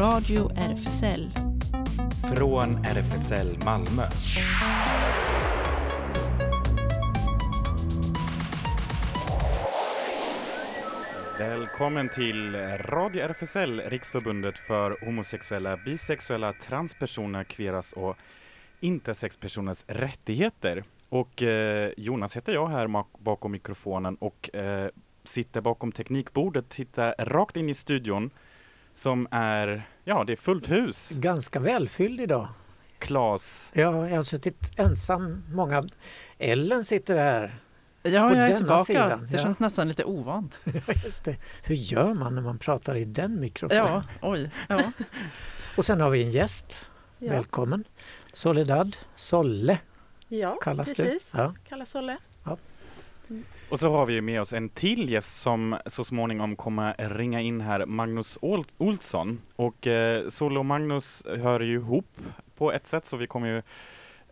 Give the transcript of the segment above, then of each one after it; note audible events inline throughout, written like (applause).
Radio RFSL. Från RFSL Malmö. Välkommen till Radio RFSL, Riksförbundet för homosexuella, bisexuella, transpersoner, kveras och intersexpersoners rättigheter. Och eh, Jonas heter jag här bakom mikrofonen och eh, sitter bakom teknikbordet, tittar rakt in i studion som är, ja det är fullt hus. Ganska välfylld idag. Klas. Ja, jag har suttit ensam många. Ellen sitter här. Ja, jag är tillbaka. Sidan. Det ja. känns nästan lite ovant. (laughs) Just det. Hur gör man när man pratar i den mikrofonen? Ja, oj. Ja. Och sen har vi en gäst. Ja. Välkommen. Soledad Solle ja, kallas precis. du. Ja, kallas Solle. Ja. Och så har vi med oss en till gäst som så småningom kommer ringa in här, Magnus Olsson. Och eh, Solo och Magnus hör ju ihop på ett sätt så vi kommer ju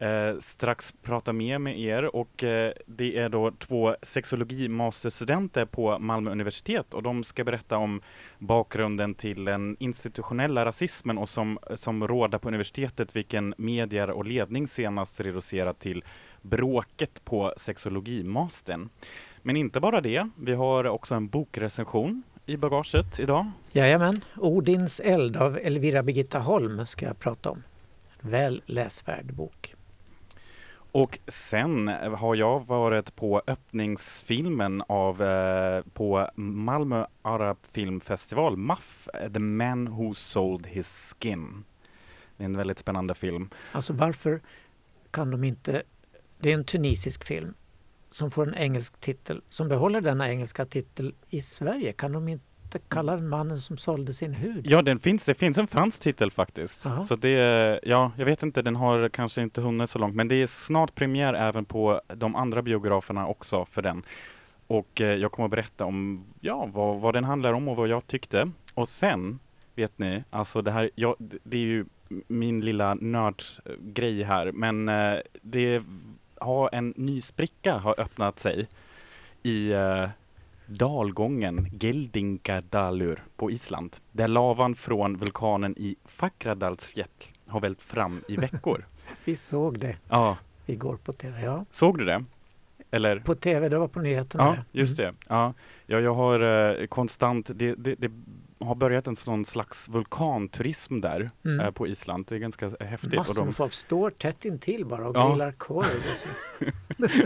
eh, strax prata mer med er och eh, det är då två sexologimasterstudenter på Malmö universitet och de ska berätta om bakgrunden till den institutionella rasismen och som, som råder på universitetet, vilken medier och ledning senast reducerat till bråket på sexologimastern. Men inte bara det, vi har också en bokrecension i bagaget idag. Jajamän, Odins eld av Elvira Birgitta Holm ska jag prata om. Väl läsvärd bok. Och sen har jag varit på öppningsfilmen av eh, på Malmö Arab Filmfestival, MAF, The Man Who Sold His Skin. Det är en väldigt spännande film. Alltså varför kan de inte... Det är en tunisisk film som får en engelsk titel, som behåller denna engelska titel i Sverige. Kan de inte kalla den mannen som sålde sin hud? Ja, den finns, det finns en fransk titel faktiskt. Aha. Så det, ja, jag vet inte, den har kanske inte hunnit så långt, men det är snart premiär även på de andra biograferna också för den. Och eh, jag kommer att berätta om ja, vad, vad den handlar om och vad jag tyckte. Och sen, vet ni, alltså det här, ja, det är ju min lilla nördgrej här, men eh, det har en ny spricka har öppnat sig i eh, dalgången Geldingadalur på Island, där lavan från vulkanen i Fakradalsfjäll har vält fram i veckor. (laughs) Vi såg det ja. igår på tv. Ja. Såg du det? Eller? På tv, det var på nyheterna. Ja, just mm. det. Ja, ja jag har eh, konstant, det, det, det har börjat en sån slags vulkanturism där mm. eh, på Island. Det är ganska häftigt. Massor och de... folk står tätt intill bara och ja. grillar korv. (laughs)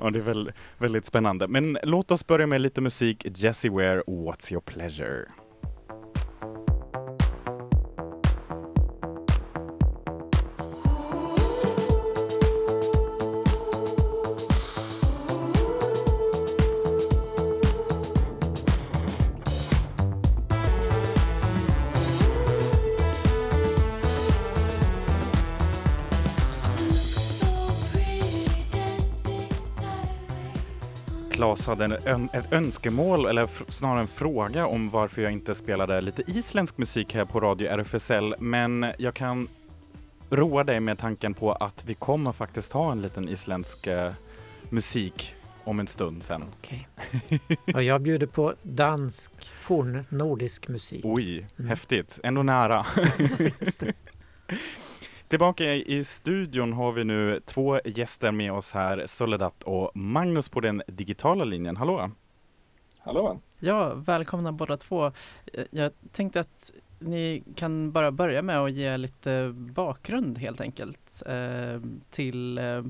ja, det är väl, väldigt spännande. Men låt oss börja med lite musik. Jessie Ware, What's your pleasure? Claes hade en, ett önskemål, eller snarare en fråga om varför jag inte spelade lite isländsk musik här på Radio RFSL, men jag kan roa dig med tanken på att vi kommer faktiskt ha en liten isländsk eh, musik om en stund sen. Okay. (laughs) Och jag bjuder på dansk, forn, nordisk musik. Oj, mm. häftigt. Ändå nära. (laughs) (laughs) Tillbaka i studion har vi nu två gäster med oss här, Soledat och Magnus på den digitala linjen. Hallå! Hallå! Ja, välkomna båda två. Jag tänkte att ni kan bara börja med att ge lite bakgrund helt enkelt eh, till eh,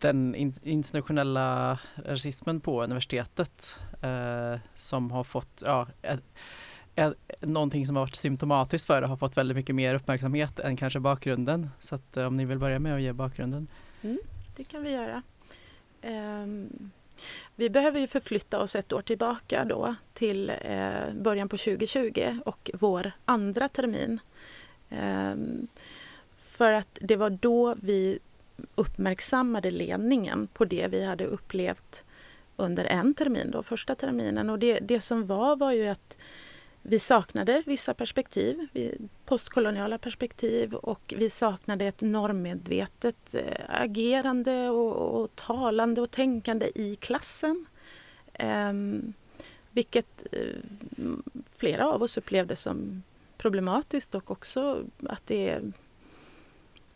den institutionella rasismen på universitetet eh, som har fått ja, någonting som har varit symptomatiskt för det har fått väldigt mycket mer uppmärksamhet än kanske bakgrunden. Så att, eh, om ni vill börja med att ge bakgrunden. Mm, det kan vi göra. Um, vi behöver ju förflytta oss ett år tillbaka då till uh, början på 2020 och vår andra termin. Um, för att det var då vi uppmärksammade ledningen på det vi hade upplevt under en termin, då, första terminen. Och det, det som var var ju att vi saknade vissa perspektiv, postkoloniala perspektiv och vi saknade ett normmedvetet eh, agerande och, och talande och tänkande i klassen. Um, vilket eh, flera av oss upplevde som problematiskt och också att det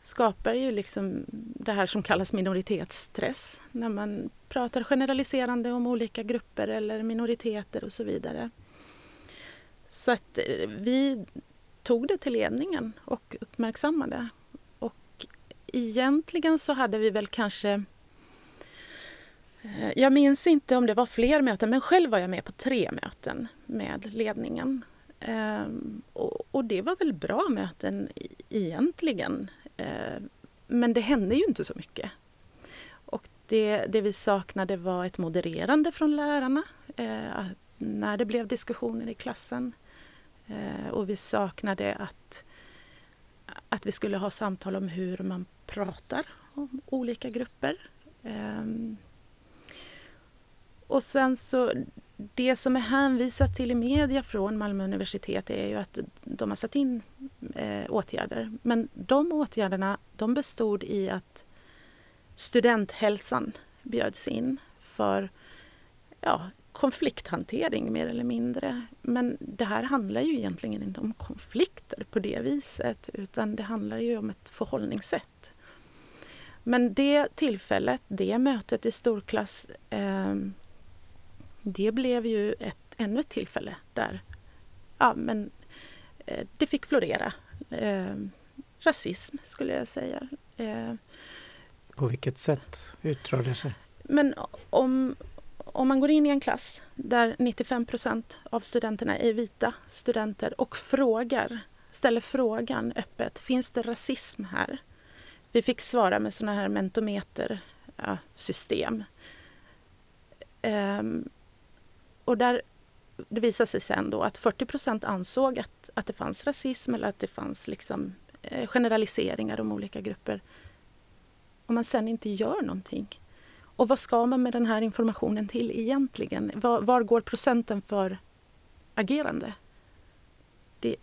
skapar ju liksom det här som kallas minoritetsstress när man pratar generaliserande om olika grupper eller minoriteter och så vidare. Så att eh, vi tog det till ledningen och uppmärksammade. Och egentligen så hade vi väl kanske eh, jag minns inte om det var fler möten, men själv var jag med på tre möten med ledningen. Ehm, och det var väl bra möten egentligen. Ehm, men det hände ju inte så mycket. Och det, det vi saknade var ett modererande från lärarna eh, när det blev diskussioner i klassen. Eh, och vi saknade att, att vi skulle ha samtal om hur man pratar om olika grupper. Ehm, och sen så, det som är hänvisat till i media från Malmö universitet är ju att de har satt in eh, åtgärder. Men de åtgärderna de bestod i att studenthälsan bjöds in för ja, konflikthantering mer eller mindre. Men det här handlar ju egentligen inte om konflikter på det viset utan det handlar ju om ett förhållningssätt. Men det tillfället, det mötet i storklass, eh, det blev ju ett, ännu ett tillfälle där ja, men, eh, det fick florera. Eh, rasism skulle jag säga. Eh, på vilket sätt yttrar det sig? Men om, om man går in i en klass där 95 procent av studenterna är vita studenter och frågar, ställer frågan öppet, finns det rasism här? Vi fick svara med sådana här mentometersystem. Um, ehm, och där det visade sig sen då att 40 procent ansåg att, att det fanns rasism eller att det fanns liksom, eh, generaliseringar om olika grupper. Om man sen inte gör någonting och vad ska man med den här informationen till egentligen? Var, var går procenten för agerande? Det,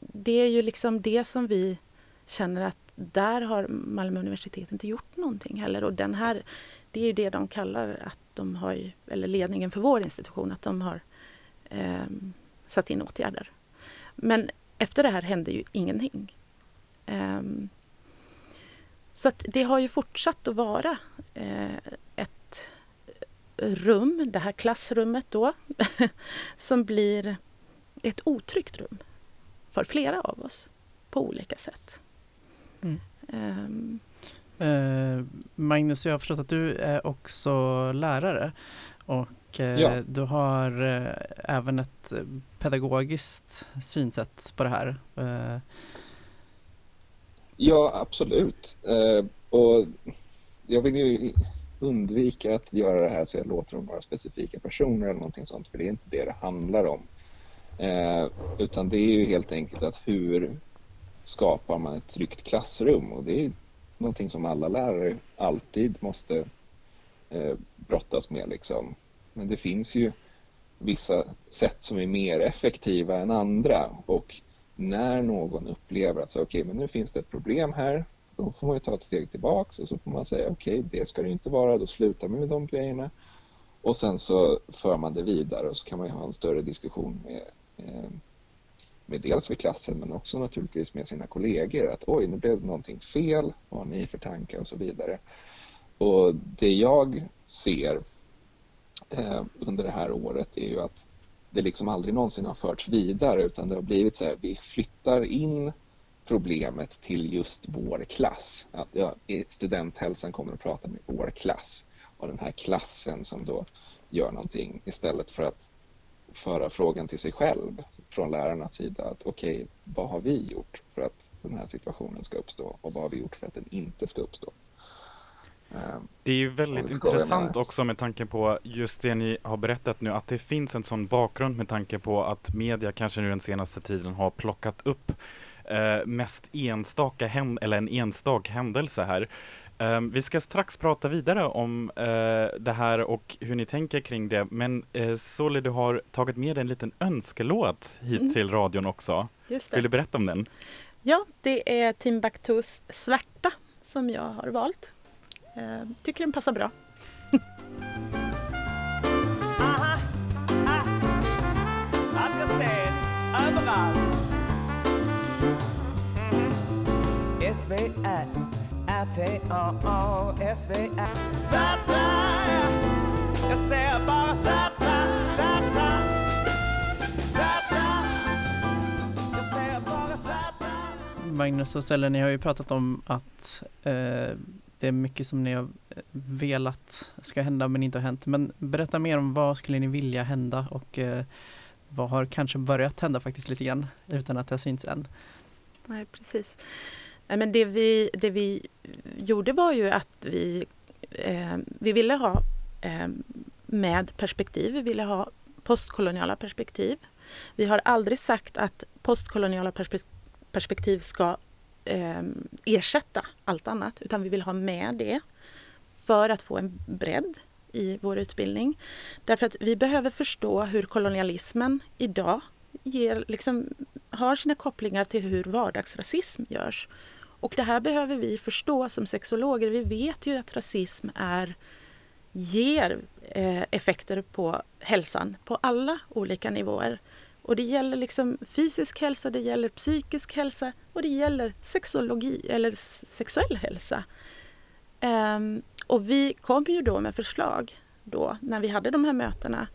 det, är ju liksom det som vi känner att där har Malmö universitet inte gjort någonting heller. Och den här, det är ju det de kallar att de har, eller ledningen för vår institution, att de har eh, satt in åtgärder. Men efter det här hände ju ingenting. Eh, så att det har ju fortsatt att vara eh, ett rum, det här klassrummet då, (laughs) som blir ett otryggt rum för flera av oss på olika sätt. Mm. Um. Uh, Magnus, jag har förstått att du är också lärare och uh, ja. du har uh, även ett pedagogiskt synsätt på det här. Ja, absolut. Eh, och jag vill ju undvika att göra det här så jag låter dem vara specifika personer eller någonting sånt, för det är inte det det handlar om. Eh, utan det är ju helt enkelt att hur skapar man ett tryggt klassrum? Och det är någonting som alla lärare alltid måste eh, brottas med. Liksom. Men det finns ju vissa sätt som är mer effektiva än andra och när någon upplever att så, okay, men nu finns det ett problem här då får man ju ta ett steg tillbaks och så får man säga okej, okay, det ska det inte vara, då slutar man med de grejerna. Och sen så för man det vidare och så kan man ju ha en större diskussion med, eh, med dels med klassen men också naturligtvis med sina kollegor att oj, nu blev det någonting fel, vad har ni för tankar och så vidare. Och det jag ser eh, under det här året är ju att det liksom aldrig någonsin har förts vidare utan det har blivit så här, vi flyttar in problemet till just vår klass. Att ja, studenthälsan kommer att prata med vår klass och den här klassen som då gör någonting istället för att föra frågan till sig själv från lärarnas sida. att Okej, okay, vad har vi gjort för att den här situationen ska uppstå och vad har vi gjort för att den inte ska uppstå? Ehm, det är ju väldigt intressant också med tanke på just det ni har berättat nu, att det finns en sån bakgrund med tanke på att media kanske nu den senaste tiden har plockat upp eh, mest enstaka händ eller en enstaka händelse här. Um, vi ska strax prata vidare om uh, det här och hur ni tänker kring det. Men uh, Solly, du har tagit med dig en liten önskelåt hit mm. till radion också. Just det. Vill du berätta om den? Ja, det är Timbuktus Svärta som jag har valt. Eh, tycker den passar bra. Magnus och Selle, ni har ju pratat om att eh, det är mycket som ni har eh, velat ska hända men inte har hänt. Men berätta mer om vad skulle ni vilja hända och eh, vad har kanske börjat hända faktiskt lite grann utan att det har synts än? Nej, precis. Nej, men det, vi, det vi gjorde var ju att vi, eh, vi ville ha eh, med perspektiv. Vi ville ha postkoloniala perspektiv. Vi har aldrig sagt att postkoloniala perspektiv ska eh, ersätta allt annat, utan vi vill ha med det för att få en bredd i vår utbildning. Därför att vi behöver förstå hur kolonialismen idag ger, liksom, har sina kopplingar till hur vardagsrasism görs. Och det här behöver vi förstå som sexologer. Vi vet ju att rasism är, ger eh, effekter på hälsan på alla olika nivåer. Och det gäller liksom fysisk hälsa, det gäller psykisk hälsa och det gäller sexologi eller sexuell hälsa. Um, och vi kom ju då med förslag då när vi hade de här mötena.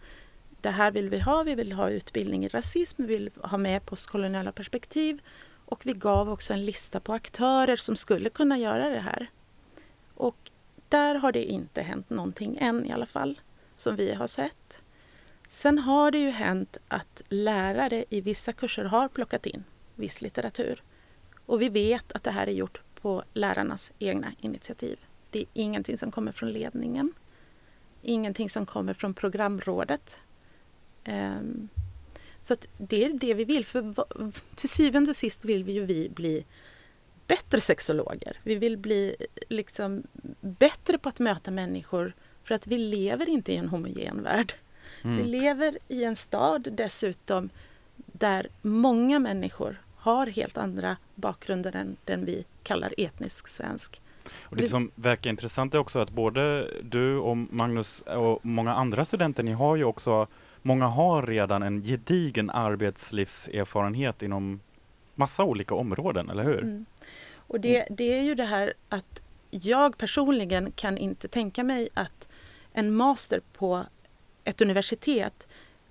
Det här vill vi ha, vi vill ha utbildning i rasism, vi vill ha med postkoloniala perspektiv och vi gav också en lista på aktörer som skulle kunna göra det här. Och där har det inte hänt någonting än i alla fall, som vi har sett. Sen har det ju hänt att lärare i vissa kurser har plockat in viss litteratur. Och vi vet att det här är gjort på lärarnas egna initiativ. Det är ingenting som kommer från ledningen. Ingenting som kommer från programrådet. Ehm, så det är det vi vill. För till syvende och sist vill vi ju vi bli bättre sexologer. Vi vill bli liksom bättre på att möta människor för att vi lever inte i en homogen värld. Mm. Vi lever i en stad dessutom där många människor har helt andra bakgrunder än den vi kallar etnisk svensk. Och det som verkar intressant är också att både du och Magnus och många andra studenter, ni har ju också, många har redan en gedigen arbetslivserfarenhet inom massa olika områden, eller hur? Mm. Och det, det är ju det här att jag personligen kan inte tänka mig att en master på ett universitet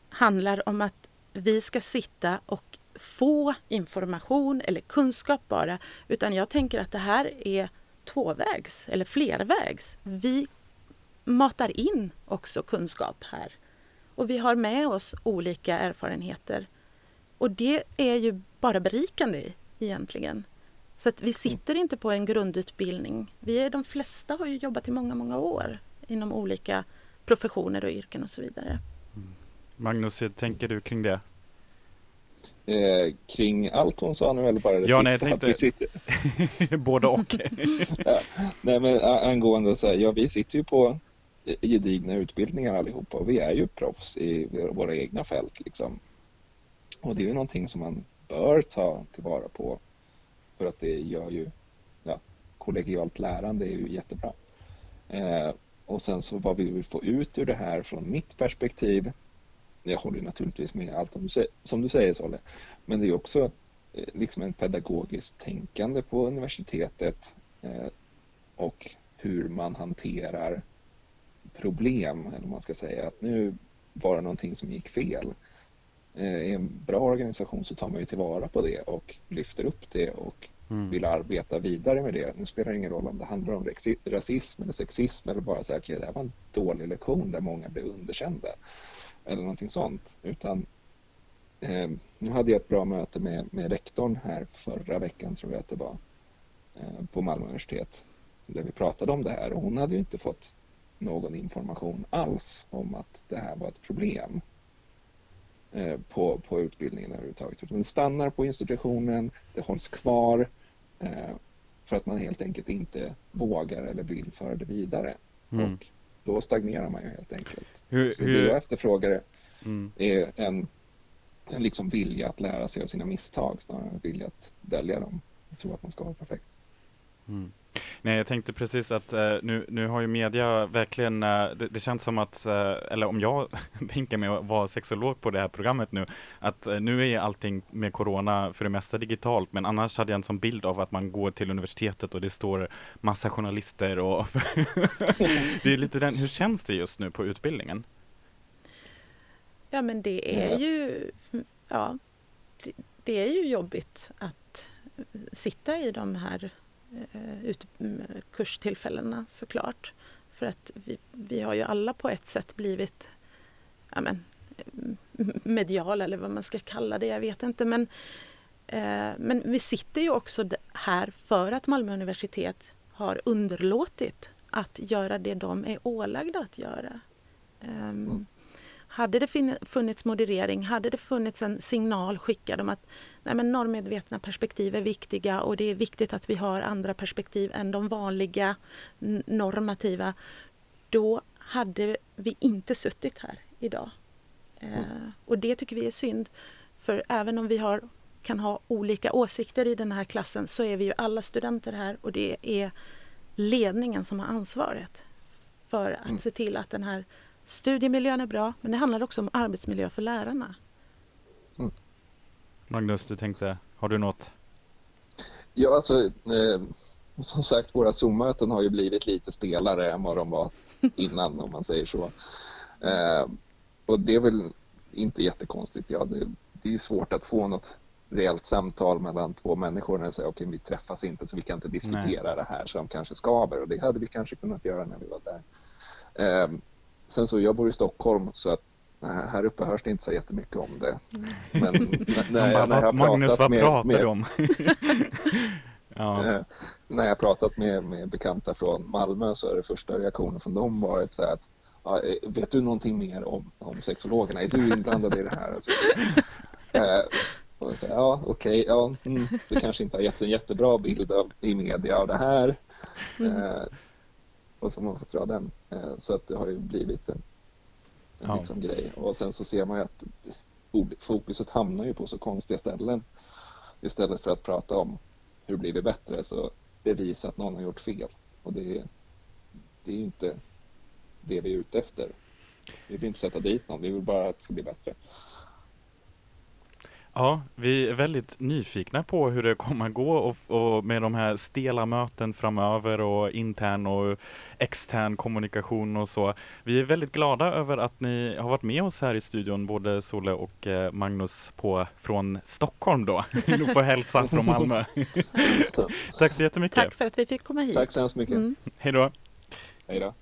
handlar om att vi ska sitta och få information eller kunskap bara, utan jag tänker att det här är tvåvägs eller flervägs. Vi matar in också kunskap här. Och vi har med oss olika erfarenheter. Och det är ju bara berikande egentligen. Så att vi sitter inte på en grundutbildning. Vi är, de flesta har ju jobbat i många, många år inom olika professioner och yrken och så vidare. Mm. Magnus, hur tänker du kring det? Eh, kring allt hon sa nu eller bara det ja, sista? Nej, jag tänkte... Sitter... (laughs) Både och. (laughs) ja, nej, men angående så här, ja vi sitter ju på gedigna utbildningar allihopa och vi är ju proffs i våra egna fält liksom. Och det är ju någonting som man bör ta tillvara på för att det gör ju ja, kollegialt lärande är ju jättebra. Eh, och sen så vad vi vill få ut ur det här från mitt perspektiv jag håller naturligtvis med allt om du, som du säger Solle. Men det är också eh, liksom en pedagogiskt tänkande på universitetet eh, och hur man hanterar problem, eller man ska säga att nu var det någonting som gick fel. Eh, I en bra organisation så tar man ju tillvara på det och lyfter upp det och vill arbeta vidare med det. Nu spelar det ingen roll om det handlar om rasism eller sexism eller bara så här, okay, det här var en dålig lektion där många blev underkända eller någonting sånt. Utan eh, nu hade jag ett bra möte med, med rektorn här förra veckan tror jag att det var eh, på Malmö universitet där vi pratade om det här och hon hade ju inte fått någon information alls om att det här var ett problem eh, på, på utbildningen överhuvudtaget. Utan det stannar på institutionen, det hålls kvar för att man helt enkelt inte vågar eller vill föra det vidare. Mm. Och då stagnerar man ju helt enkelt. Hur, så hur... det jag efterfrågar mm. är en, en liksom vilja att lära sig av sina misstag snarare än vilja att dölja dem. Jag tror att man ska vara perfekt. Mm. Nej, jag tänkte precis att eh, nu, nu har ju media verkligen, eh, det, det känns som att, eh, eller om jag (laughs) tänker mig att vara sexolog på det här programmet nu, att eh, nu är allting med corona för det mesta digitalt, men annars hade jag en sån bild av att man går till universitetet och det står massa journalister och (laughs) det är lite den, hur känns det just nu på utbildningen? Ja men det är ju, ja, det, det är ju jobbigt att sitta i de här Eh, ut, mm, kurstillfällena såklart. För att vi, vi har ju alla på ett sätt blivit ja, men, (laughs) medial eller vad man ska kalla det, jag vet inte. Men, eh, men vi sitter ju också här för att Malmö universitet har underlåtit att göra det de är ålagda att göra. Um, hade det funnits moderering, hade det funnits en signal skickad om att nej men normmedvetna perspektiv är viktiga och det är viktigt att vi har andra perspektiv än de vanliga normativa, då hade vi inte suttit här idag. Mm. Eh, och det tycker vi är synd. För även om vi har, kan ha olika åsikter i den här klassen så är vi ju alla studenter här och det är ledningen som har ansvaret för att mm. se till att den här Studiemiljön är bra, men det handlar också om arbetsmiljö för lärarna. Mm. Magnus, du tänkte, har du något? Ja, alltså eh, som sagt, våra Zoom-möten har ju blivit lite stelare än vad de var (laughs) innan, om man säger så. Eh, och det är väl inte jättekonstigt. Ja, det, det är svårt att få något reellt samtal mellan två människor när de säger okej, okay, vi träffas inte så vi kan inte diskutera Nej. det här som kanske skaver och det hade vi kanske kunnat göra när vi var där. Eh, Sen så, jag bor i Stockholm så att här uppe hörs det inte så jättemycket om det. Men (laughs) när, jag, när jag Magnus, vad med, pratar med, du om? (laughs) ja. Eh, när jag pratat med, med bekanta från Malmö så är det första reaktionen från dem varit så här att ja, eh, vet du någonting mer om, om sexologerna? Är du inblandad i det här? Alltså, (laughs) eh, ja, okej, okay, ja, mm, det kanske inte har gett en jättebra bild av, i media av det här. Mm. Och så har man fått dra den. Eh, så att det har ju blivit en, en ja. liksom grej. Och sen så ser man ju att fokuset hamnar ju på så konstiga ställen. Istället för att prata om hur blir vi bättre så bevisa att någon har gjort fel. Och det, det är ju inte det vi är ute efter. Vi vill inte sätta dit någon, vi vill bara att det ska bli bättre. Ja, vi är väldigt nyfikna på hur det kommer att gå och, och, med de här stela möten framöver och intern och extern kommunikation och så. Vi är väldigt glada över att ni har varit med oss här i studion, både Sole och eh, Magnus på, från Stockholm då. (laughs) Du får hälsa från Malmö. (laughs) Tack så jättemycket. Tack för att vi fick komma hit. Tack så hemskt mycket. Mm. Hej då. Hej då.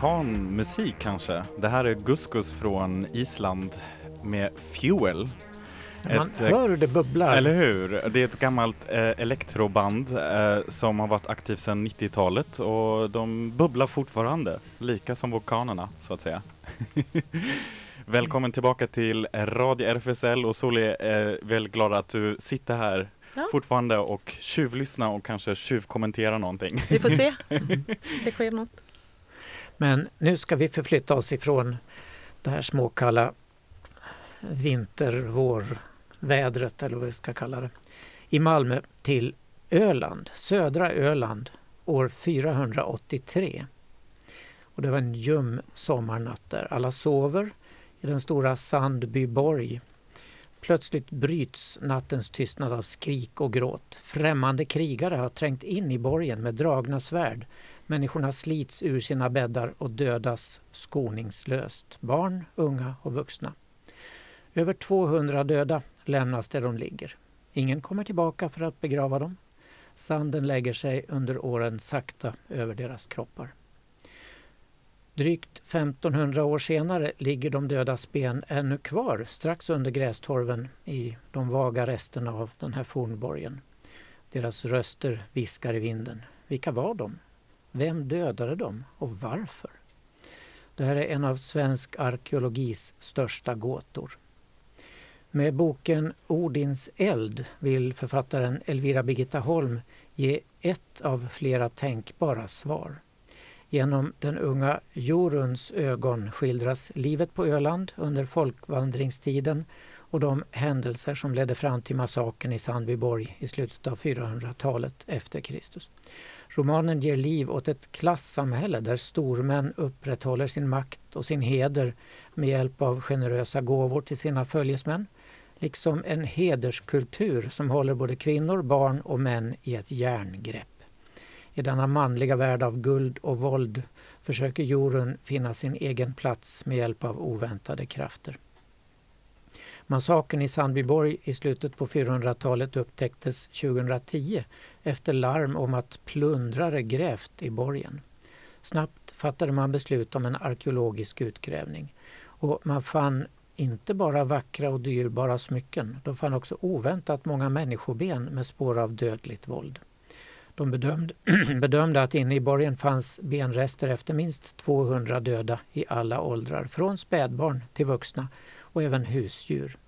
Vulkanmusik kanske. Det här är Guskus från Island med Fuel. Man ett, eh, hör hur det bubblar. Eller hur? Det är ett gammalt eh, elektroband eh, som har varit aktivt sedan 90-talet och de bubblar fortfarande, lika som vulkanerna så att säga. (laughs) Välkommen tillbaka till Radio RFSL och Soli är väldigt glad att du sitter här ja. fortfarande och tjuvlyssnar och kanske tjuvkommenterar någonting. Vi får se. (laughs) Det sker något. Men nu ska vi förflytta oss ifrån det här småkalla vinter-vårvädret eller vad vi ska kalla det i Malmö till Öland, södra Öland år 483. Och det var en ljum sommarnatt där. Alla sover i den stora Sandby borg. Plötsligt bryts nattens tystnad av skrik och gråt. Främmande krigare har trängt in i borgen med dragna svärd Människorna slits ur sina bäddar och dödas skoningslöst. Barn, unga och vuxna. Över 200 döda lämnas där de ligger. Ingen kommer tillbaka för att begrava dem. Sanden lägger sig under åren sakta över deras kroppar. Drygt 1500 år senare ligger de dödas ben ännu kvar strax under grästorven i de vaga resterna av den här fornborgen. Deras röster viskar i vinden. Vilka var de? Vem dödade dem och varför? Det här är en av svensk arkeologis största gåtor. Med boken Odins eld vill författaren Elvira Birgitta Holm ge ett av flera tänkbara svar. Genom den unga Joruns ögon skildras livet på Öland under folkvandringstiden och de händelser som ledde fram till massakern i Sandbyborg i slutet av 400-talet efter Kristus. Romanen ger liv åt ett klassamhälle där stormän upprätthåller sin makt och sin heder med hjälp av generösa gåvor till sina följesmän, liksom en hederskultur som håller både kvinnor, barn och män i ett järngrepp. I denna manliga värld av guld och våld försöker Jorun finna sin egen plats med hjälp av oväntade krafter. Massakern i Sandbyborg i slutet på 400-talet upptäcktes 2010 efter larm om att plundrare grävt i borgen. Snabbt fattade man beslut om en arkeologisk utgrävning och man fann inte bara vackra och dyrbara smycken, de fann också oväntat många människoben med spår av dödligt våld. De bedömde, (clears throat) bedömde att inne i borgen fanns benrester efter minst 200 döda i alla åldrar, från spädbarn till vuxna och även husdjur.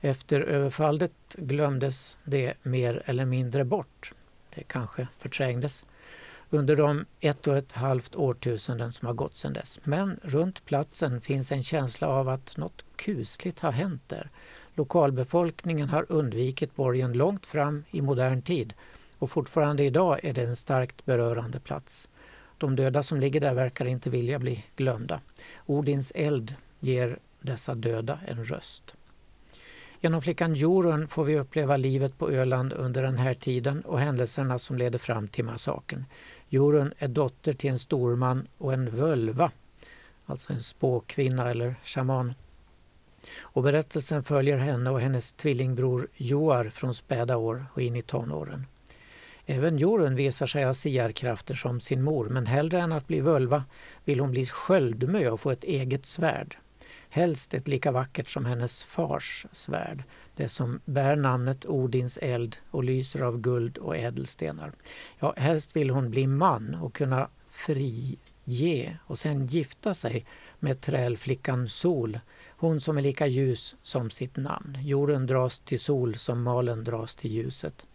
Efter överfallet glömdes det mer eller mindre bort. Det kanske förträngdes under de ett och ett halvt årtusenden som har gått sedan dess. Men runt platsen finns en känsla av att något kusligt har hänt där. Lokalbefolkningen har undvikit borgen långt fram i modern tid och fortfarande idag är det en starkt berörande plats. De döda som ligger där verkar inte vilja bli glömda. Odins eld ger dessa döda en röst. Genom flickan Jorun får vi uppleva livet på Öland under den här tiden och händelserna som leder fram till massakern. Jorun är dotter till en storman och en völva, alltså en spåkvinna eller shaman. Och berättelsen följer henne och hennes tvillingbror Joar från späda år och in i tonåren. Även Jorun visar sig ha siarkrafter som sin mor men hellre än att bli völva vill hon bli sköldmö och få ett eget svärd. Helst ett lika vackert som hennes fars svärd, det som bär namnet Odins eld och lyser av guld och ädelstenar. Ja, helst vill hon bli man och kunna frige och sen gifta sig med trälflickan Sol, hon som är lika ljus som sitt namn. Jorden dras till sol som malen dras till ljuset.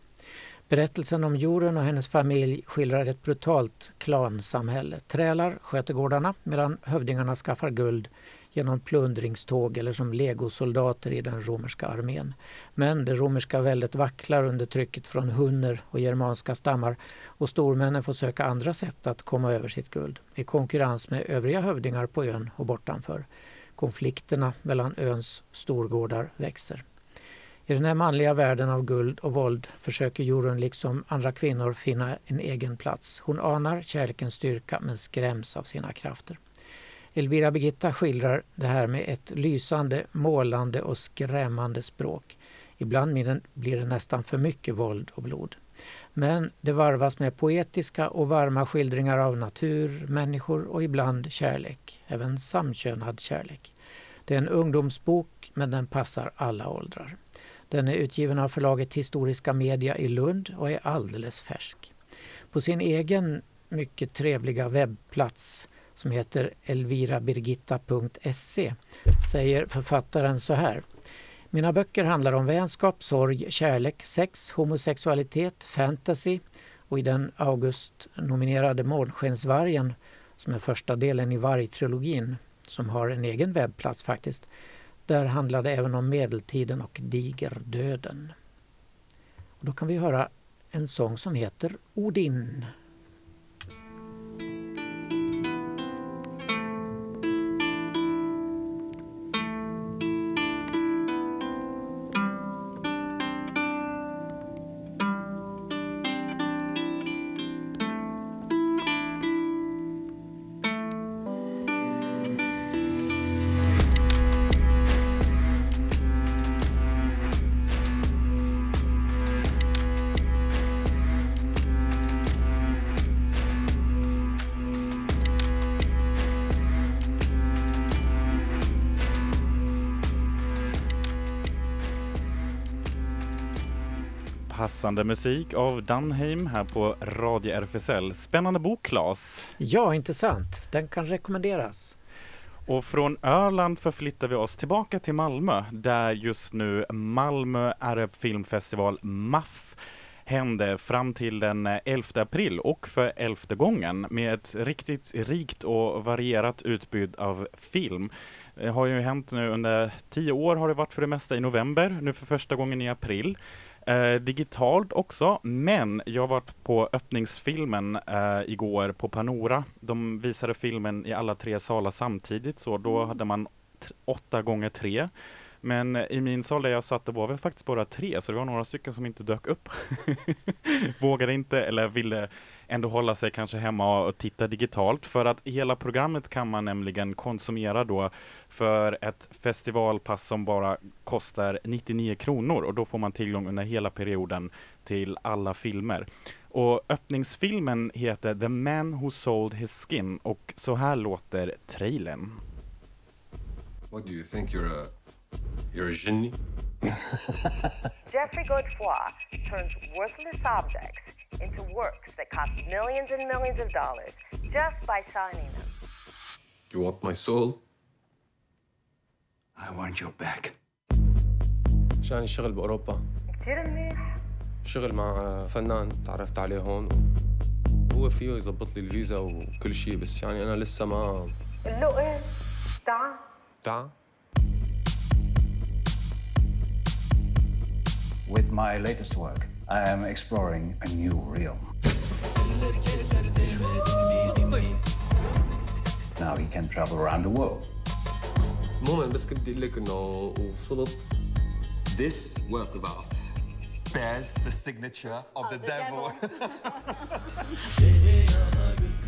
Berättelsen om Jorun och hennes familj skildrar ett brutalt klansamhälle. Trälar sköter gårdarna medan hövdingarna skaffar guld genom plundringståg eller som legosoldater i den romerska armén. Men det romerska väldet vacklar under trycket från hunner och germanska stammar och stormännen får söka andra sätt att komma över sitt guld i konkurrens med övriga hövdingar på ön och bortanför. Konflikterna mellan öns storgårdar växer. I den här manliga världen av guld och våld försöker Jorun liksom andra kvinnor finna en egen plats. Hon anar kärlekens styrka men skräms av sina krafter. Elvira Birgitta skildrar det här med ett lysande, målande och skrämmande språk. Ibland blir det nästan för mycket våld och blod. Men det varvas med poetiska och varma skildringar av natur, människor och ibland kärlek, även samkönad kärlek. Det är en ungdomsbok men den passar alla åldrar. Den är utgiven av förlaget Historiska Media i Lund och är alldeles färsk. På sin egen mycket trevliga webbplats som heter elvirabirgitta.se säger författaren så här. Mina böcker handlar om vänskap, sorg, kärlek, sex, homosexualitet, fantasy och i den August-nominerade Månskensvargen som är första delen i vargtrilogin som har en egen webbplats faktiskt. Där handlar det även om medeltiden och digerdöden. Och då kan vi höra en sång som heter Odin. Passande musik av Dunheim här på Radio RFSL. Spännande bok, Claes. Ja, intressant. Den kan rekommenderas. Och från Öland förflyttar vi oss tillbaka till Malmö, där just nu Malmö Arab Filmfestival, MAF, hände fram till den 11 april och för elfte gången med ett riktigt rikt och varierat utbud av film. Det har ju hänt nu under tio år har det varit för det mesta i november, nu för första gången i april. Eh, digitalt också, men jag har varit på öppningsfilmen eh, igår på Panora. De visade filmen i alla tre salar samtidigt, så då hade man åtta gånger tre. Men i min sal där jag satt, det var väl faktiskt bara tre, så det var några stycken som inte dök upp. (laughs) Vågade inte eller ville ändå hålla sig kanske hemma och titta digitalt för att hela programmet kan man nämligen konsumera då för ett festivalpass som bara kostar 99 kronor och då får man tillgång under hela perioden till alla filmer. Och öppningsfilmen heter The Man Who Sold His Skin och så här låter trailern. What do you think you're a you're a genie? Jeffrey Godefroy turns worthless objects into works that cost millions and millions of dollars just by signing them. You want my soul? I want your back. عشان الشغل بأوروبا كتير منيح شغل مع فنان تعرفت عليه هون هو فيه يظبط لي الفيزا وكل شيء بس يعني أنا لسه ما قل له إيه With my latest work, I am exploring a new realm. Now he can travel around the world. عموما بس كنت أقول لك إنه وصلت This work of art bears the signature of, the, devil. (laughs) (laughs)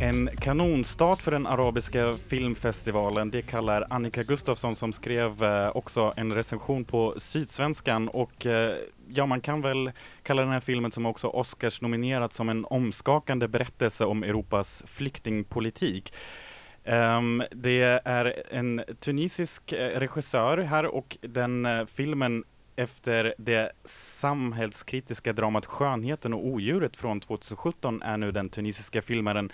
En kanonstart för den arabiska filmfestivalen, det kallar Annika Gustafsson som skrev eh, också en recension på Sydsvenskan och eh, ja, man kan väl kalla den här filmen som också Oscars nominerat som en omskakande berättelse om Europas flyktingpolitik. Um, det är en tunisisk eh, regissör här och den uh, filmen efter det samhällskritiska dramat Skönheten och odjuret från 2017 är nu den tunisiska filmaren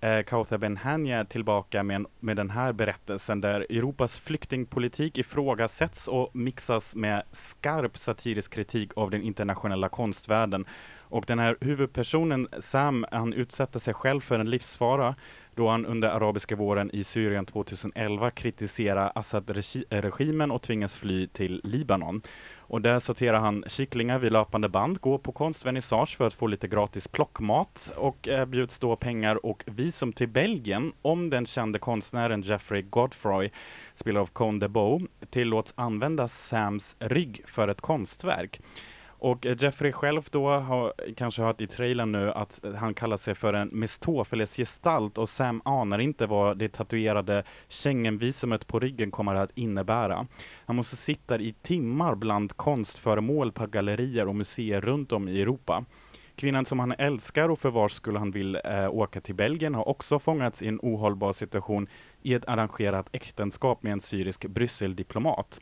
eh, Kauthar Ben Hania tillbaka med, en, med den här berättelsen där Europas flyktingpolitik ifrågasätts och mixas med skarp satirisk kritik av den internationella konstvärlden. Och den här huvudpersonen Sam, han utsätter sig själv för en livsfara då han under arabiska våren i Syrien 2011 kritiserar Assad-regimen och tvingas fly till Libanon. Och där sorterar han kycklingar vid löpande band, går på konstvernissage för att få lite gratis plockmat och erbjuds då pengar och visum till Belgien om den kände konstnären Jeffrey Godfroy, spelad av Cone de Bow, tillåts använda Sams rygg för ett konstverk. Och Jeffrey själv då har kanske hört i trailern nu att han kallar sig för en mistofeles-gestalt och Sam anar inte vad det tatuerade Schengenvisumet på ryggen kommer att innebära. Han måste sitta i timmar bland konstföremål på gallerier och museer runt om i Europa. Kvinnan som han älskar och för vars skull han vill eh, åka till Belgien har också fångats i en ohållbar situation i ett arrangerat äktenskap med en syrisk Brysseldiplomat.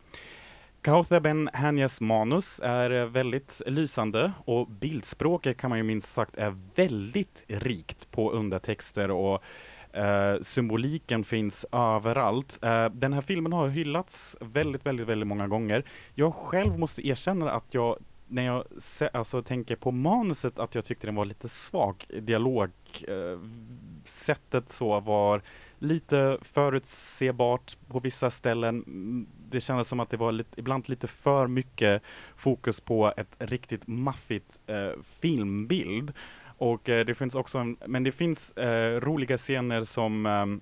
Kauthar Ben Hanyas manus är väldigt lysande och bildspråket kan man ju minst sagt är väldigt rikt på undertexter och Uh, symboliken finns överallt. Uh, den här filmen har hyllats väldigt, väldigt, väldigt många gånger. Jag själv måste erkänna att jag, när jag se, alltså, tänker på manuset, att jag tyckte den var lite svag. Dialogsättet eh, uh, så var lite förutsebart på vissa ställen. Mm, det kändes som att det var lite, ibland lite för mycket fokus på ett riktigt maffigt eh, filmbild. Och eh, det finns också, en, men det finns eh, roliga scener som ehm,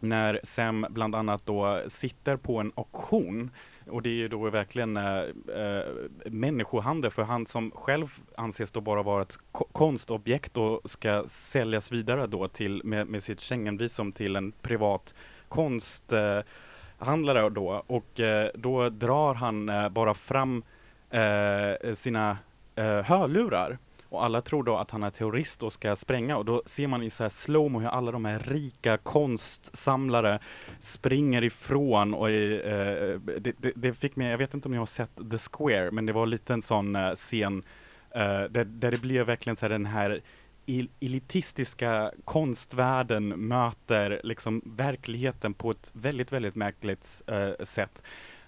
när Sam bland annat då sitter på en auktion och det är ju då verkligen äh, äh, människohandel för han som själv anses då bara vara ett konstobjekt och ska säljas vidare då till med, med sitt Schengenvisum till en privat konst... äh, då och eh, då drar han eh, bara fram eh, sina hörlurar. Och alla tror då att han är terrorist och ska spränga. Och då ser man i så här slowmo hur alla de här rika konstsamlare springer ifrån och i, eh, det, det, det fick mig, jag vet inte om ni har sett The Square, men det var lite en sån eh, scen eh, där, där det blev verkligen så här den här elitistiska konstvärlden möter liksom verkligheten på ett väldigt, väldigt märkligt eh, sätt.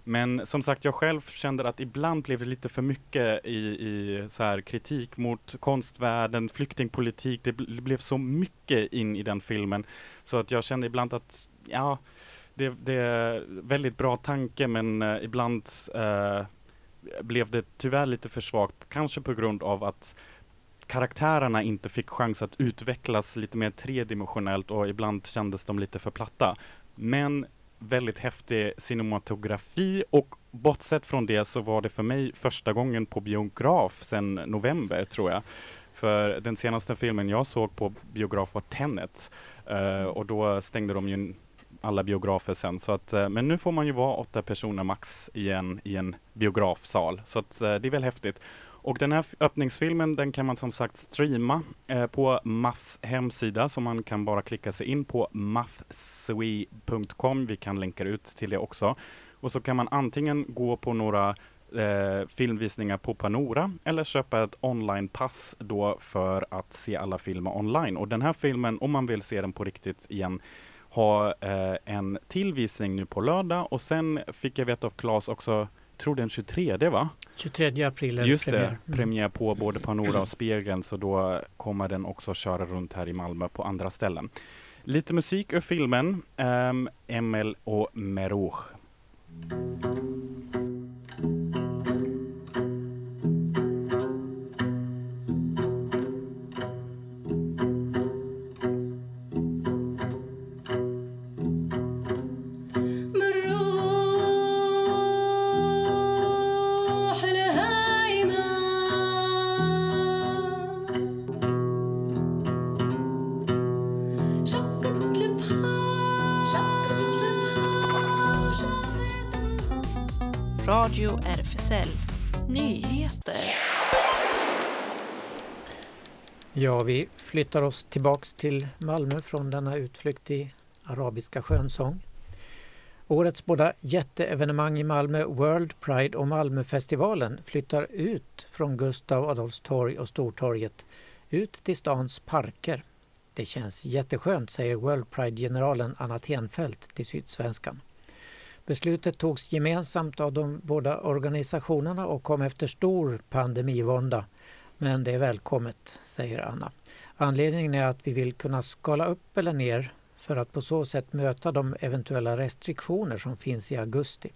Men som sagt, jag själv kände att ibland blev det lite för mycket i, i så här kritik mot konstvärlden, flyktingpolitik. Det, bl- det blev så mycket in i den filmen så att jag kände ibland att ja, det, det är väldigt bra tanke, men eh, ibland eh, blev det tyvärr lite för svagt, kanske på grund av att karaktärerna inte fick chans att utvecklas lite mer tredimensionellt och ibland kändes de lite för platta. Men väldigt häftig cinematografi och bortsett från det så var det för mig första gången på biograf sedan november tror jag. För den senaste filmen jag såg på biograf var Tenet uh, och då stängde de ju alla biografer sen. Så att, uh, men nu får man ju vara åtta personer max i en, i en biografsal. Så att, uh, det är väl häftigt. Och den här öppningsfilmen den kan man som sagt streama eh, på MAFs hemsida så man kan bara klicka sig in på mafswe.com. Vi kan länka ut till det också. Och så kan man antingen gå på några eh, filmvisningar på Panora eller köpa ett onlinepass då för att se alla filmer online. Och den här filmen, om man vill se den på riktigt igen, har eh, en till visning nu på lördag och sen fick jag veta av Claes också, tror den 23 va? 23 april är Just premiär. det, Mm. premiär på både Panora och Spegeln så då kommer den också köra runt här i Malmö på andra ställen. Lite musik ur filmen, um, Emel och Merouch. RFSL Nyheter. Ja, vi flyttar oss tillbaks till Malmö från denna utflykt i Arabiska skönsång. Årets båda jätteevenemang i Malmö, World Pride och Malmöfestivalen, flyttar ut från Gustav Adolfs torg och Stortorget ut till stans parker. Det känns jätteskönt, säger World Pride-generalen Anna Tenfelt till Sydsvenskan. Beslutet togs gemensamt av de båda organisationerna och kom efter stor pandemivånda. Men det är välkommet, säger Anna. Anledningen är att vi vill kunna skala upp eller ner för att på så sätt möta de eventuella restriktioner som finns i augusti.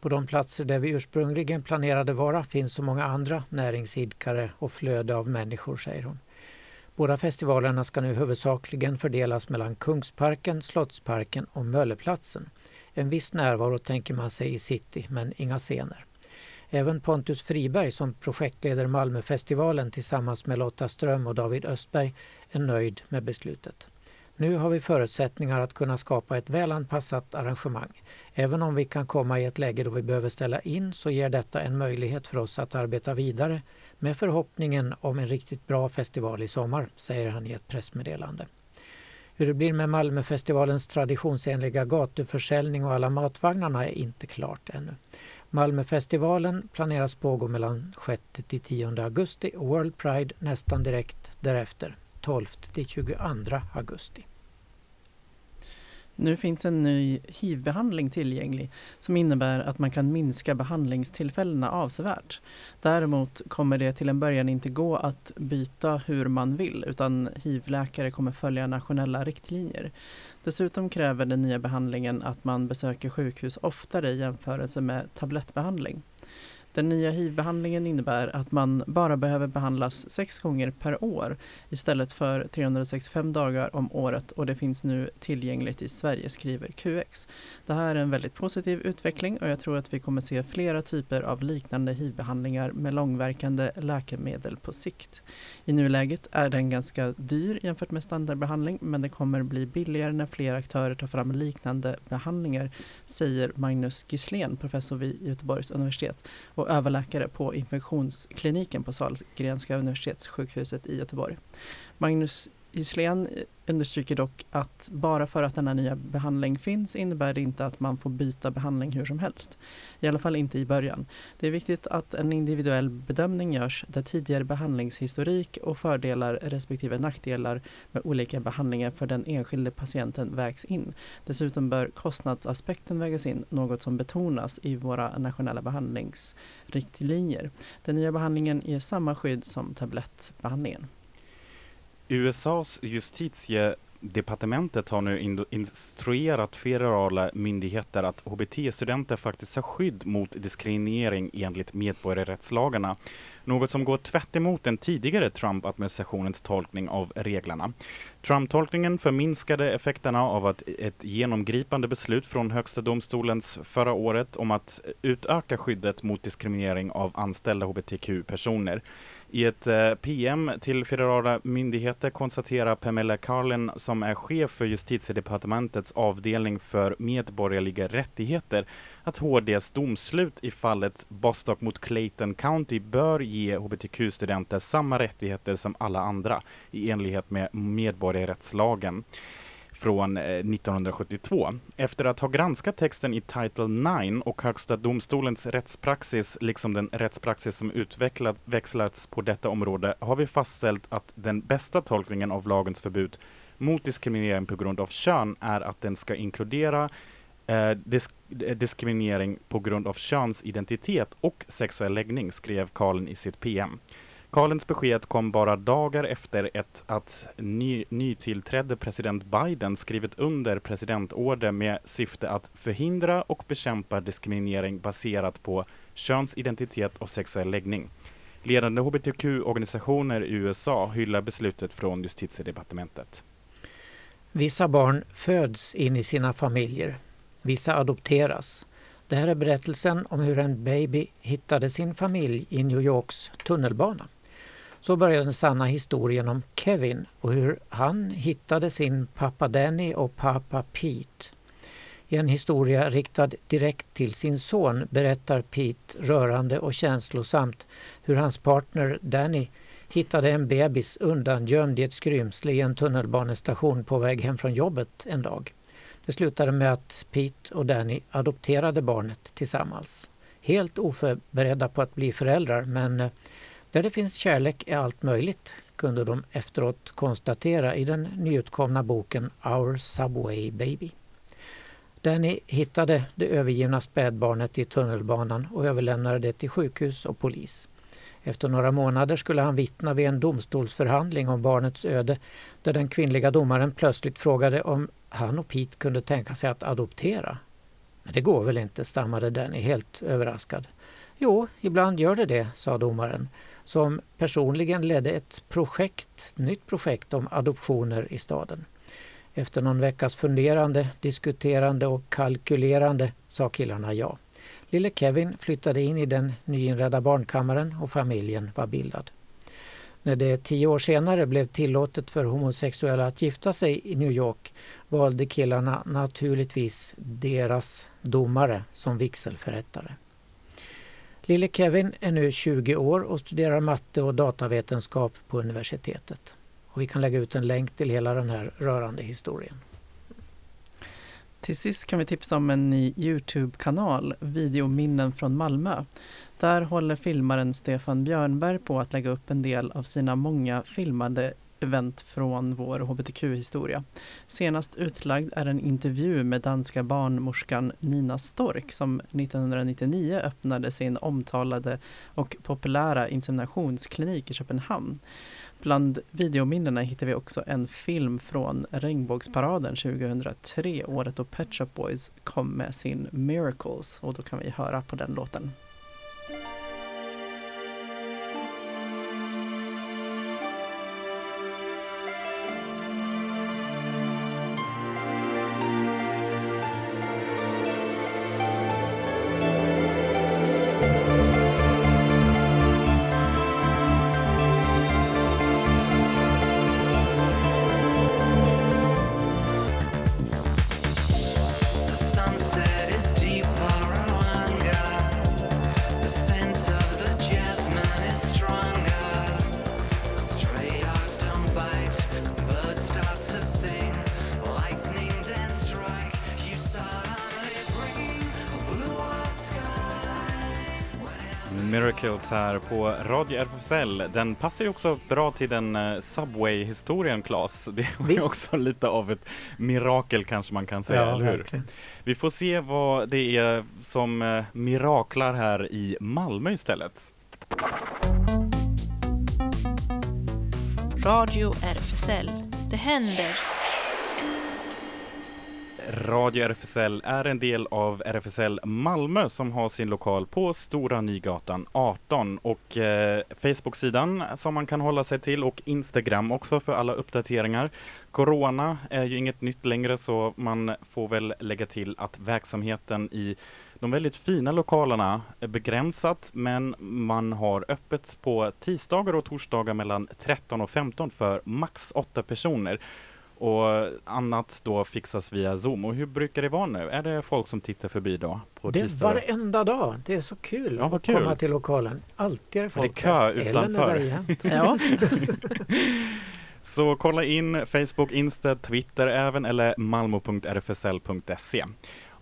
På de platser där vi ursprungligen planerade vara finns så många andra näringsidkare och flöde av människor, säger hon. Båda festivalerna ska nu huvudsakligen fördelas mellan Kungsparken, Slottsparken och Mölleplatsen. En viss närvaro tänker man sig i city, men inga scener. Även Pontus Friberg som projektleder Malmöfestivalen tillsammans med Lotta Ström och David Östberg är nöjd med beslutet. Nu har vi förutsättningar att kunna skapa ett välanpassat arrangemang. Även om vi kan komma i ett läge då vi behöver ställa in så ger detta en möjlighet för oss att arbeta vidare med förhoppningen om en riktigt bra festival i sommar, säger han i ett pressmeddelande. Hur det blir med Malmöfestivalens traditionsenliga gatuförsäljning och alla matvagnarna är inte klart ännu. Malmöfestivalen planeras pågå mellan 6 till 10 augusti och World Pride nästan direkt därefter, 12 till 22 augusti. Nu finns en ny hivbehandling tillgänglig som innebär att man kan minska behandlingstillfällena avsevärt. Däremot kommer det till en början inte gå att byta hur man vill utan hivläkare kommer följa nationella riktlinjer. Dessutom kräver den nya behandlingen att man besöker sjukhus oftare i jämförelse med tablettbehandling. Den nya HIV-behandlingen innebär att man bara behöver behandlas sex gånger per år istället för 365 dagar om året och det finns nu tillgängligt i Sverige, skriver QX. Det här är en väldigt positiv utveckling och jag tror att vi kommer se flera typer av liknande HIV-behandlingar med långverkande läkemedel på sikt. I nuläget är den ganska dyr jämfört med standardbehandling men det kommer bli billigare när fler aktörer tar fram liknande behandlingar, säger Magnus Gisslén, professor vid Göteborgs universitet och överläkare på infektionskliniken på Sahlgrenska universitetssjukhuset i Göteborg. Magnus Gislen understryker dock att bara för att denna nya behandling finns innebär det inte att man får byta behandling hur som helst. I alla fall inte i början. Det är viktigt att en individuell bedömning görs där tidigare behandlingshistorik och fördelar respektive nackdelar med olika behandlingar för den enskilde patienten vägs in. Dessutom bör kostnadsaspekten vägas in, något som betonas i våra nationella behandlingsriktlinjer. Den nya behandlingen ger samma skydd som tablettbehandlingen. USAs justitiedepartementet har nu in- instruerat federala myndigheter att HBT-studenter faktiskt har skydd mot diskriminering enligt medborgarrättslagarna. Något som går tvärt emot den tidigare Trump-administrationens tolkning av reglerna. Trump-tolkningen förminskade effekterna av att ett genomgripande beslut från Högsta domstolens förra året om att utöka skyddet mot diskriminering av anställda hbtq-personer. I ett eh, PM till federala myndigheter konstaterar Pamela Carlin, som är chef för justitiedepartementets avdelning för medborgerliga rättigheter, att HDs domslut i fallet Bostock mot Clayton County bör ge hbtq-studenter samma rättigheter som alla andra i enlighet med medborgarrättslagen från eh, 1972. Efter att ha granskat texten i Title 9 och Högsta domstolens rättspraxis, liksom den rättspraxis som utvecklats på detta område, har vi fastställt att den bästa tolkningen av lagens förbud mot diskriminering på grund av kön är att den ska inkludera eh, disk eh, diskriminering på grund av könsidentitet och sexuell läggning, skrev Karlen i sitt PM. Karlens besked kom bara dagar efter ett, att ny, nytillträdde president Biden skrivit under presidentorder med syfte att förhindra och bekämpa diskriminering baserat på könsidentitet och sexuell läggning. Ledande hbtq-organisationer i USA hyllar beslutet från justitiedepartementet. Vissa barn föds in i sina familjer. Vissa adopteras. Det här är berättelsen om hur en baby hittade sin familj i New Yorks tunnelbana. Så börjar den sanna historien om Kevin och hur han hittade sin pappa Danny och pappa Pete. I en historia riktad direkt till sin son berättar Pete rörande och känslosamt hur hans partner Danny hittade en bebis undangömd i ett skrymsle i en tunnelbanestation på väg hem från jobbet en dag. Det slutade med att Pete och Danny adopterade barnet tillsammans. Helt oförberedda på att bli föräldrar men eh, där det finns kärlek är allt möjligt, kunde de efteråt konstatera i den nyutkomna boken Our Subway Baby. Danny hittade det övergivna spädbarnet i tunnelbanan och överlämnade det till sjukhus och polis. Efter några månader skulle han vittna vid en domstolsförhandling om barnets öde där den kvinnliga domaren plötsligt frågade om han och Pete kunde tänka sig att adoptera. Men det går väl inte, stammade Danny helt överraskad. Jo, ibland gör det det, sa domaren som personligen ledde ett projekt, nytt projekt om adoptioner i staden. Efter någon veckas funderande, diskuterande och kalkylerande sa killarna ja. Lille Kevin flyttade in i den nyinredda barnkammaren och familjen var bildad. När det tio år senare blev tillåtet för homosexuella att gifta sig i New York valde killarna naturligtvis deras domare som vigselförrättare. Lille Kevin är nu 20 år och studerar matte och datavetenskap på universitetet. Och vi kan lägga ut en länk till hela den här rörande historien. Till sist kan vi tipsa om en ny Youtube-kanal, Videominnen från Malmö. Där håller filmaren Stefan Björnberg på att lägga upp en del av sina många filmade event från vår hbtq-historia. Senast utlagd är en intervju med danska barnmorskan Nina Stork som 1999 öppnade sin omtalade och populära inseminationsklinik i Köpenhamn. Bland videominnena hittar vi också en film från regnbågsparaden 2003, året då Pet Shop Boys kom med sin Miracles och då kan vi höra på den låten. Radio RFSL. Den passar ju också bra till den eh, Subway-historien, Claes. (laughs) Det var ju Visst. också lite av ett mirakel kanske man kan säga, Ja, eller hur? verkligen. Vi får se vad det är som eh, miraklar här i Malmö istället. Radio RFSL. Det händer. Radio RFSL är en del av RFSL Malmö som har sin lokal på Stora Nygatan 18 och eh, Facebook-sidan som man kan hålla sig till och Instagram också för alla uppdateringar. Corona är ju inget nytt längre så man får väl lägga till att verksamheten i de väldigt fina lokalerna är begränsat men man har öppet på tisdagar och torsdagar mellan 13 och 15 för max 8 personer. Och annat då fixas via Zoom. Och hur brukar det vara nu? Är det folk som tittar förbi då? På Det är varenda dag. Det är så kul Ja, att komma kul. till lokalen. Alltid är det För det är folk kö där. Eller när utanför. (laughs) Ja. Så kolla in Facebook, Insta, Twitter även eller malmo.rfsl.se.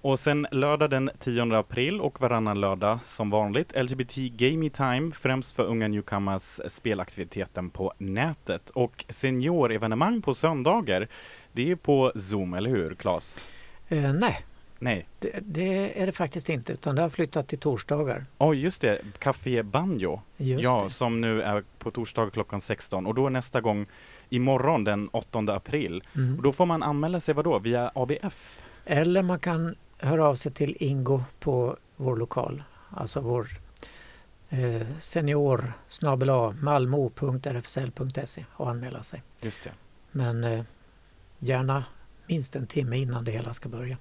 Och sen lördag den 10 april och varannan lördag som vanligt LGBT Gaming Time främst för unga newcomers spelaktiviteten på nätet. Och seniorevenemang på söndagar, det är på Zoom, eller hur Claes? Eh, nej, Nej. det, det är det faktiskt inte. Utan det har flyttat till torsdagar. Oj, just det. Café Banjo. Just ja, det. som nu är på torsdag klockan 16 och då är nästa gång imorgon den 8 april. Mm. Och då får man anmäla sig vadå? Via ABF? Eller man kan höra av sig till Ingo på vår lokal. Alltså vår eh, senior malmo.rfsl.se och anmäla sig. Just det. Men eh, gärna minst en timme innan det hela ska börja.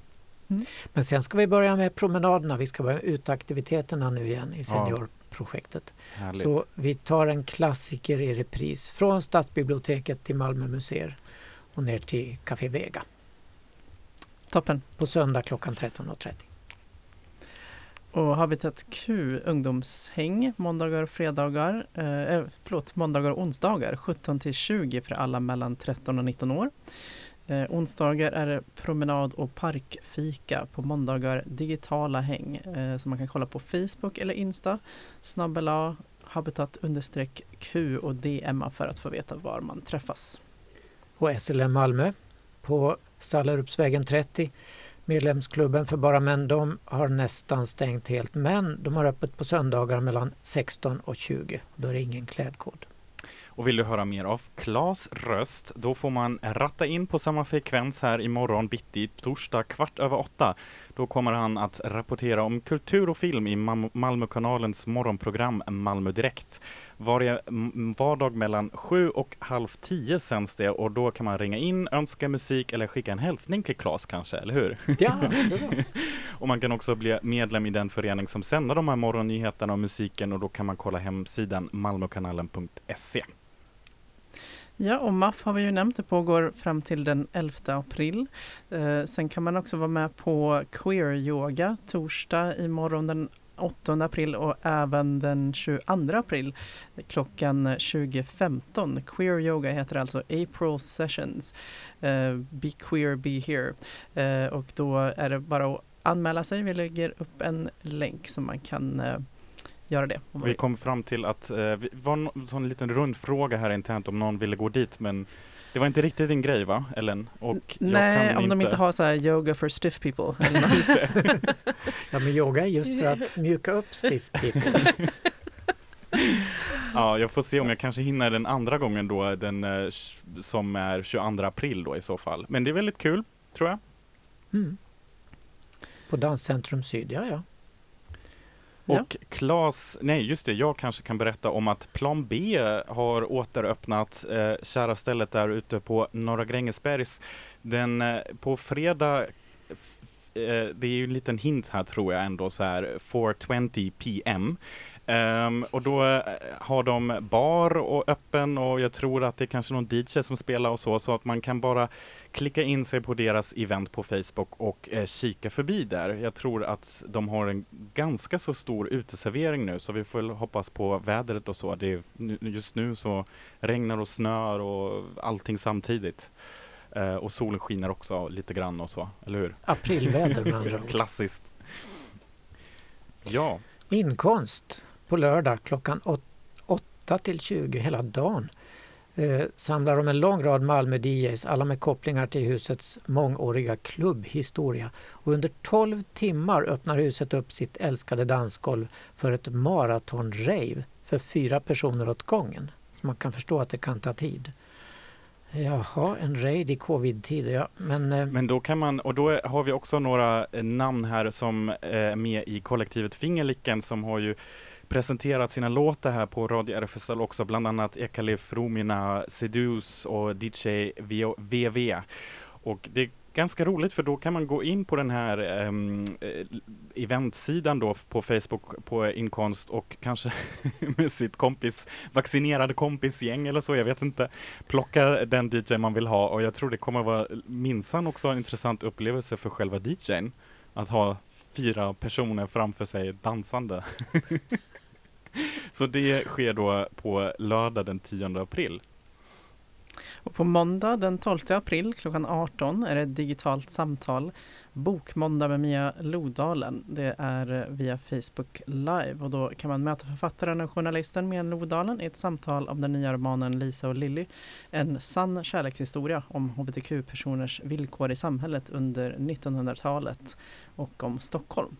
Mm. Men sen ska vi börja med promenaderna. Vi ska börja med utaktiviteterna nu igen i Ja. seniorprojektet. Härligt. Så vi tar en klassiker i repris från Stadsbiblioteket till Malmö museer och ner till Café Vega Toppen. på söndag klockan 13.30. Och Habitat Q ungdomshäng måndagar och fredagar, eh, förlåt, måndagar och onsdagar 17 till 20 för alla mellan 13 och 19 år. Eh, onsdagar är det promenad och parkfika. På måndagar digitala häng eh, som man kan kolla på Facebook eller Insta. Snabbel A, habitat understreck Q och DMa för att få veta var man träffas. och SLM Malmö på Sallerupsvägen 30. Medlemsklubben för bara män, de har nästan stängt helt men de har öppet på söndagar mellan 16 och 20. Då är det ingen klädkod. Och vill du höra mer av Klas röst, då får man ratta in på samma frekvens här imorgon bitti, torsdag kvart över åtta. Då kommer han att rapportera om kultur och film i Mam- Malmökanalens morgonprogram Malmö Direkt. Varje vardag mellan sju och halv tio sänds det och då kan man ringa in, önska musik eller skicka en hälsning till Klas kanske, eller hur? Ja, det. (laughs) Och man kan också bli medlem i den förening som sänder de här morgonnyheterna och musiken och då kan man kolla hemsidan malmokanalen.se. Ja, och MAF har vi ju nämnt, det pågår fram till den 11 april. Eh, sen kan man också vara med på Queer Yoga torsdag imorgon den 8 april och även den 22 april klockan 20.15. Queer Yoga heter alltså April Sessions. Eh, be queer, be here. Eh, och då är det bara att anmäla sig. Vi lägger upp en länk som man kan eh, göra det. Vi kom fram till att eh, vi var en sån liten rundfråga här internt om någon ville gå dit men det var inte riktigt din grej va, Ellen? Och jag Nej, kan om de inte har så här yoga for stiff people. (laughs) Det. (laughs) Ja, men yoga är just för att (laughs) mjuka upp stiff people. ja, jag får se om jag kanske hinner den andra gången då, den eh, som är 22 april då i så fall. Men det är väldigt kul, tror jag. Mm. På Danscentrum Syd, ja ja. Ja. Och Klas, nej just det, jag kanske kan berätta om att Plan B har återöppnat eh, kära stället där ute på Norra Grängesbergs. Den, eh, på fredag, f- eh, det är ju en liten hint här tror jag ändå så här, 4.20 PM. Ehm, och då eh, har de bar och öppen och jag tror att det är kanske någon DJ som spelar och så, så att man kan bara klicka in sig på deras event på Facebook och eh, kika förbi där. Jag tror att de har en ganska så stor uteservering nu, så vi får hoppas på vädret och så. Det är, just nu så regnar och snör och allting samtidigt. Eh, och solen skiner också lite grann och så, eller hur? Aprilväder med andra (laughs) ord. Klassiskt. Ja, Inkomst på lördag klockan 8 till 20 hela dagen eh, samlar de en lång rad Malmö DJs, alla med kopplingar till husets mångåriga klubbhistoria. Och under 12 timmar öppnar huset upp sitt älskade dansgolv för ett maratonrave för fyra personer åt gången. Så man kan förstå att det kan ta tid. Jaha, en raid i covid-tider, ja. Men, eh, Men då kan man, och då har vi också några eh, namn här som eh, är med i kollektivet Fingerlicken som har ju presenterat sina låtar här på Radio RFSL också, bland annat Ekalev Fromina, Sedus och DJ VV. Och det är ganska roligt för då kan man gå in på den här um, eventsidan då på Facebook på inkomst och kanske (laughs) med sitt kompis, vaccinerade kompisgäng eller så, jag vet inte, plocka den DJ man vill ha och jag tror det kommer vara minsann också en intressant upplevelse för själva DJn att ha fyra personer framför sig dansande. (laughs) så det sker då på lördag den 10 april. Och på måndag den 12 april klockan 18 är det ett digitalt samtal Bokmåndag med Mia Lodalen. Det är via Facebook Live och då kan man möta författaren och journalisten Mia Lodalen i ett samtal om den nya romanen Lisa och Lilly. En sann kärlekshistoria om hbtq-personers villkor i samhället under 1900-talet och om Stockholm.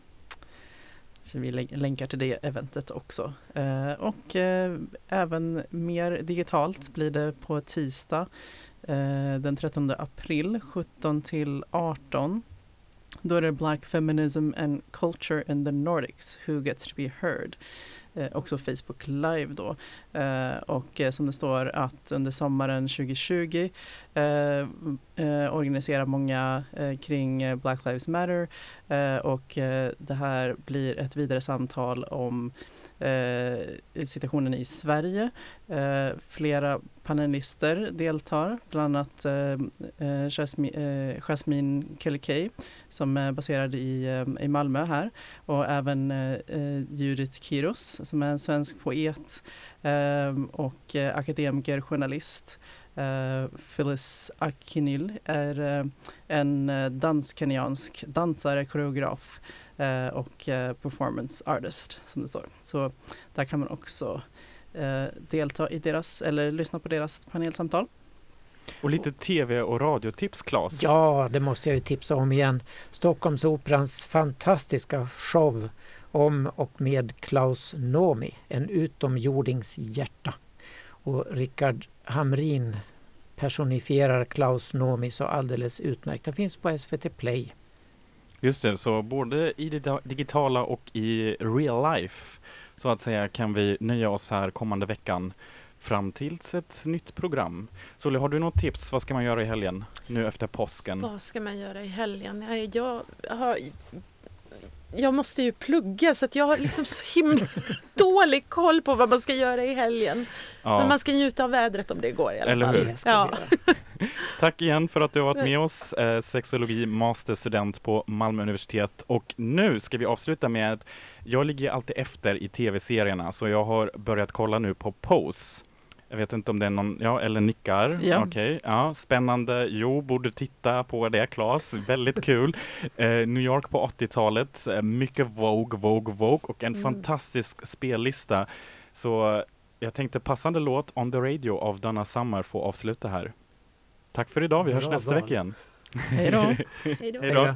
Så vi länkar till det eventet också. Eh, och eh, även mer digitalt blir det på tisdag eh, den 13 april 17 till 18. Då är det Black Feminism and Culture in the Nordics, Who Gets to be Heard. Eh, också Facebook Live då. Eh, och eh, som det står att under sommaren 2020 eh, eh, organiserar många eh, kring Black Lives Matter. Och det här blir ett vidare samtal om situationen i Sverige. flera panelister deltar, bland annat eh, Jasmine, Jasmine Kelly som är baserad i, i Malmö här. Och även eh, Judith Kiros som är en svensk poet och eh, akademiker, journalist. Uh, Phyllis Akinil är uh, en dansk-kenyansk dansare, koreograf och performance artist som det står. Så där kan man också delta i deras, eller lyssna på deras panelsamtal. Och lite tv och radiotips, Claes? Ja, det måste jag ju tipsa om igen. Stockholmsoperans fantastiska show om och med Klaus Nomi, en utomjordings hjärta. Och Rickard Hamrin personifierar Klaus Nomi så alldeles utmärkt. Den finns på SVT Play. Just det, så både i det digitala och i real life så att säga kan vi nöja oss här kommande veckan fram tills ett nytt program. Solly, har du något tips? Vad ska man göra i helgen nu efter påsken? Vad ska man göra i helgen? Jag har jag måste ju plugga så att jag har liksom så himla (laughs) dålig koll på vad man ska göra i helgen. Ja. Men man ska njuta av vädret om det går i alla Eller fall. Hur? Ja. (laughs) Tack igen för att du har varit med oss, eh, sexologi masterstudent på Malmö universitet. Och nu ska vi avsluta med att jag ligger alltid efter i tv-serierna så jag har börjat kolla nu på Pose. Jag vet inte om det är någon, ja, eller nickar. Ja. Okej, okay. ja, spännande. Jo, borde titta på det, Claes. Väldigt kul. (laughs) Eh, New York på 80-talet, eh, mycket Vogue, Vogue, Vogue och en mm. fantastisk spellista. Så jag tänkte passande låt On the Radio av Donna Summer få avsluta här. Tack för idag, vi hörs nästa vecka igen. Hej då. (laughs) Hej då.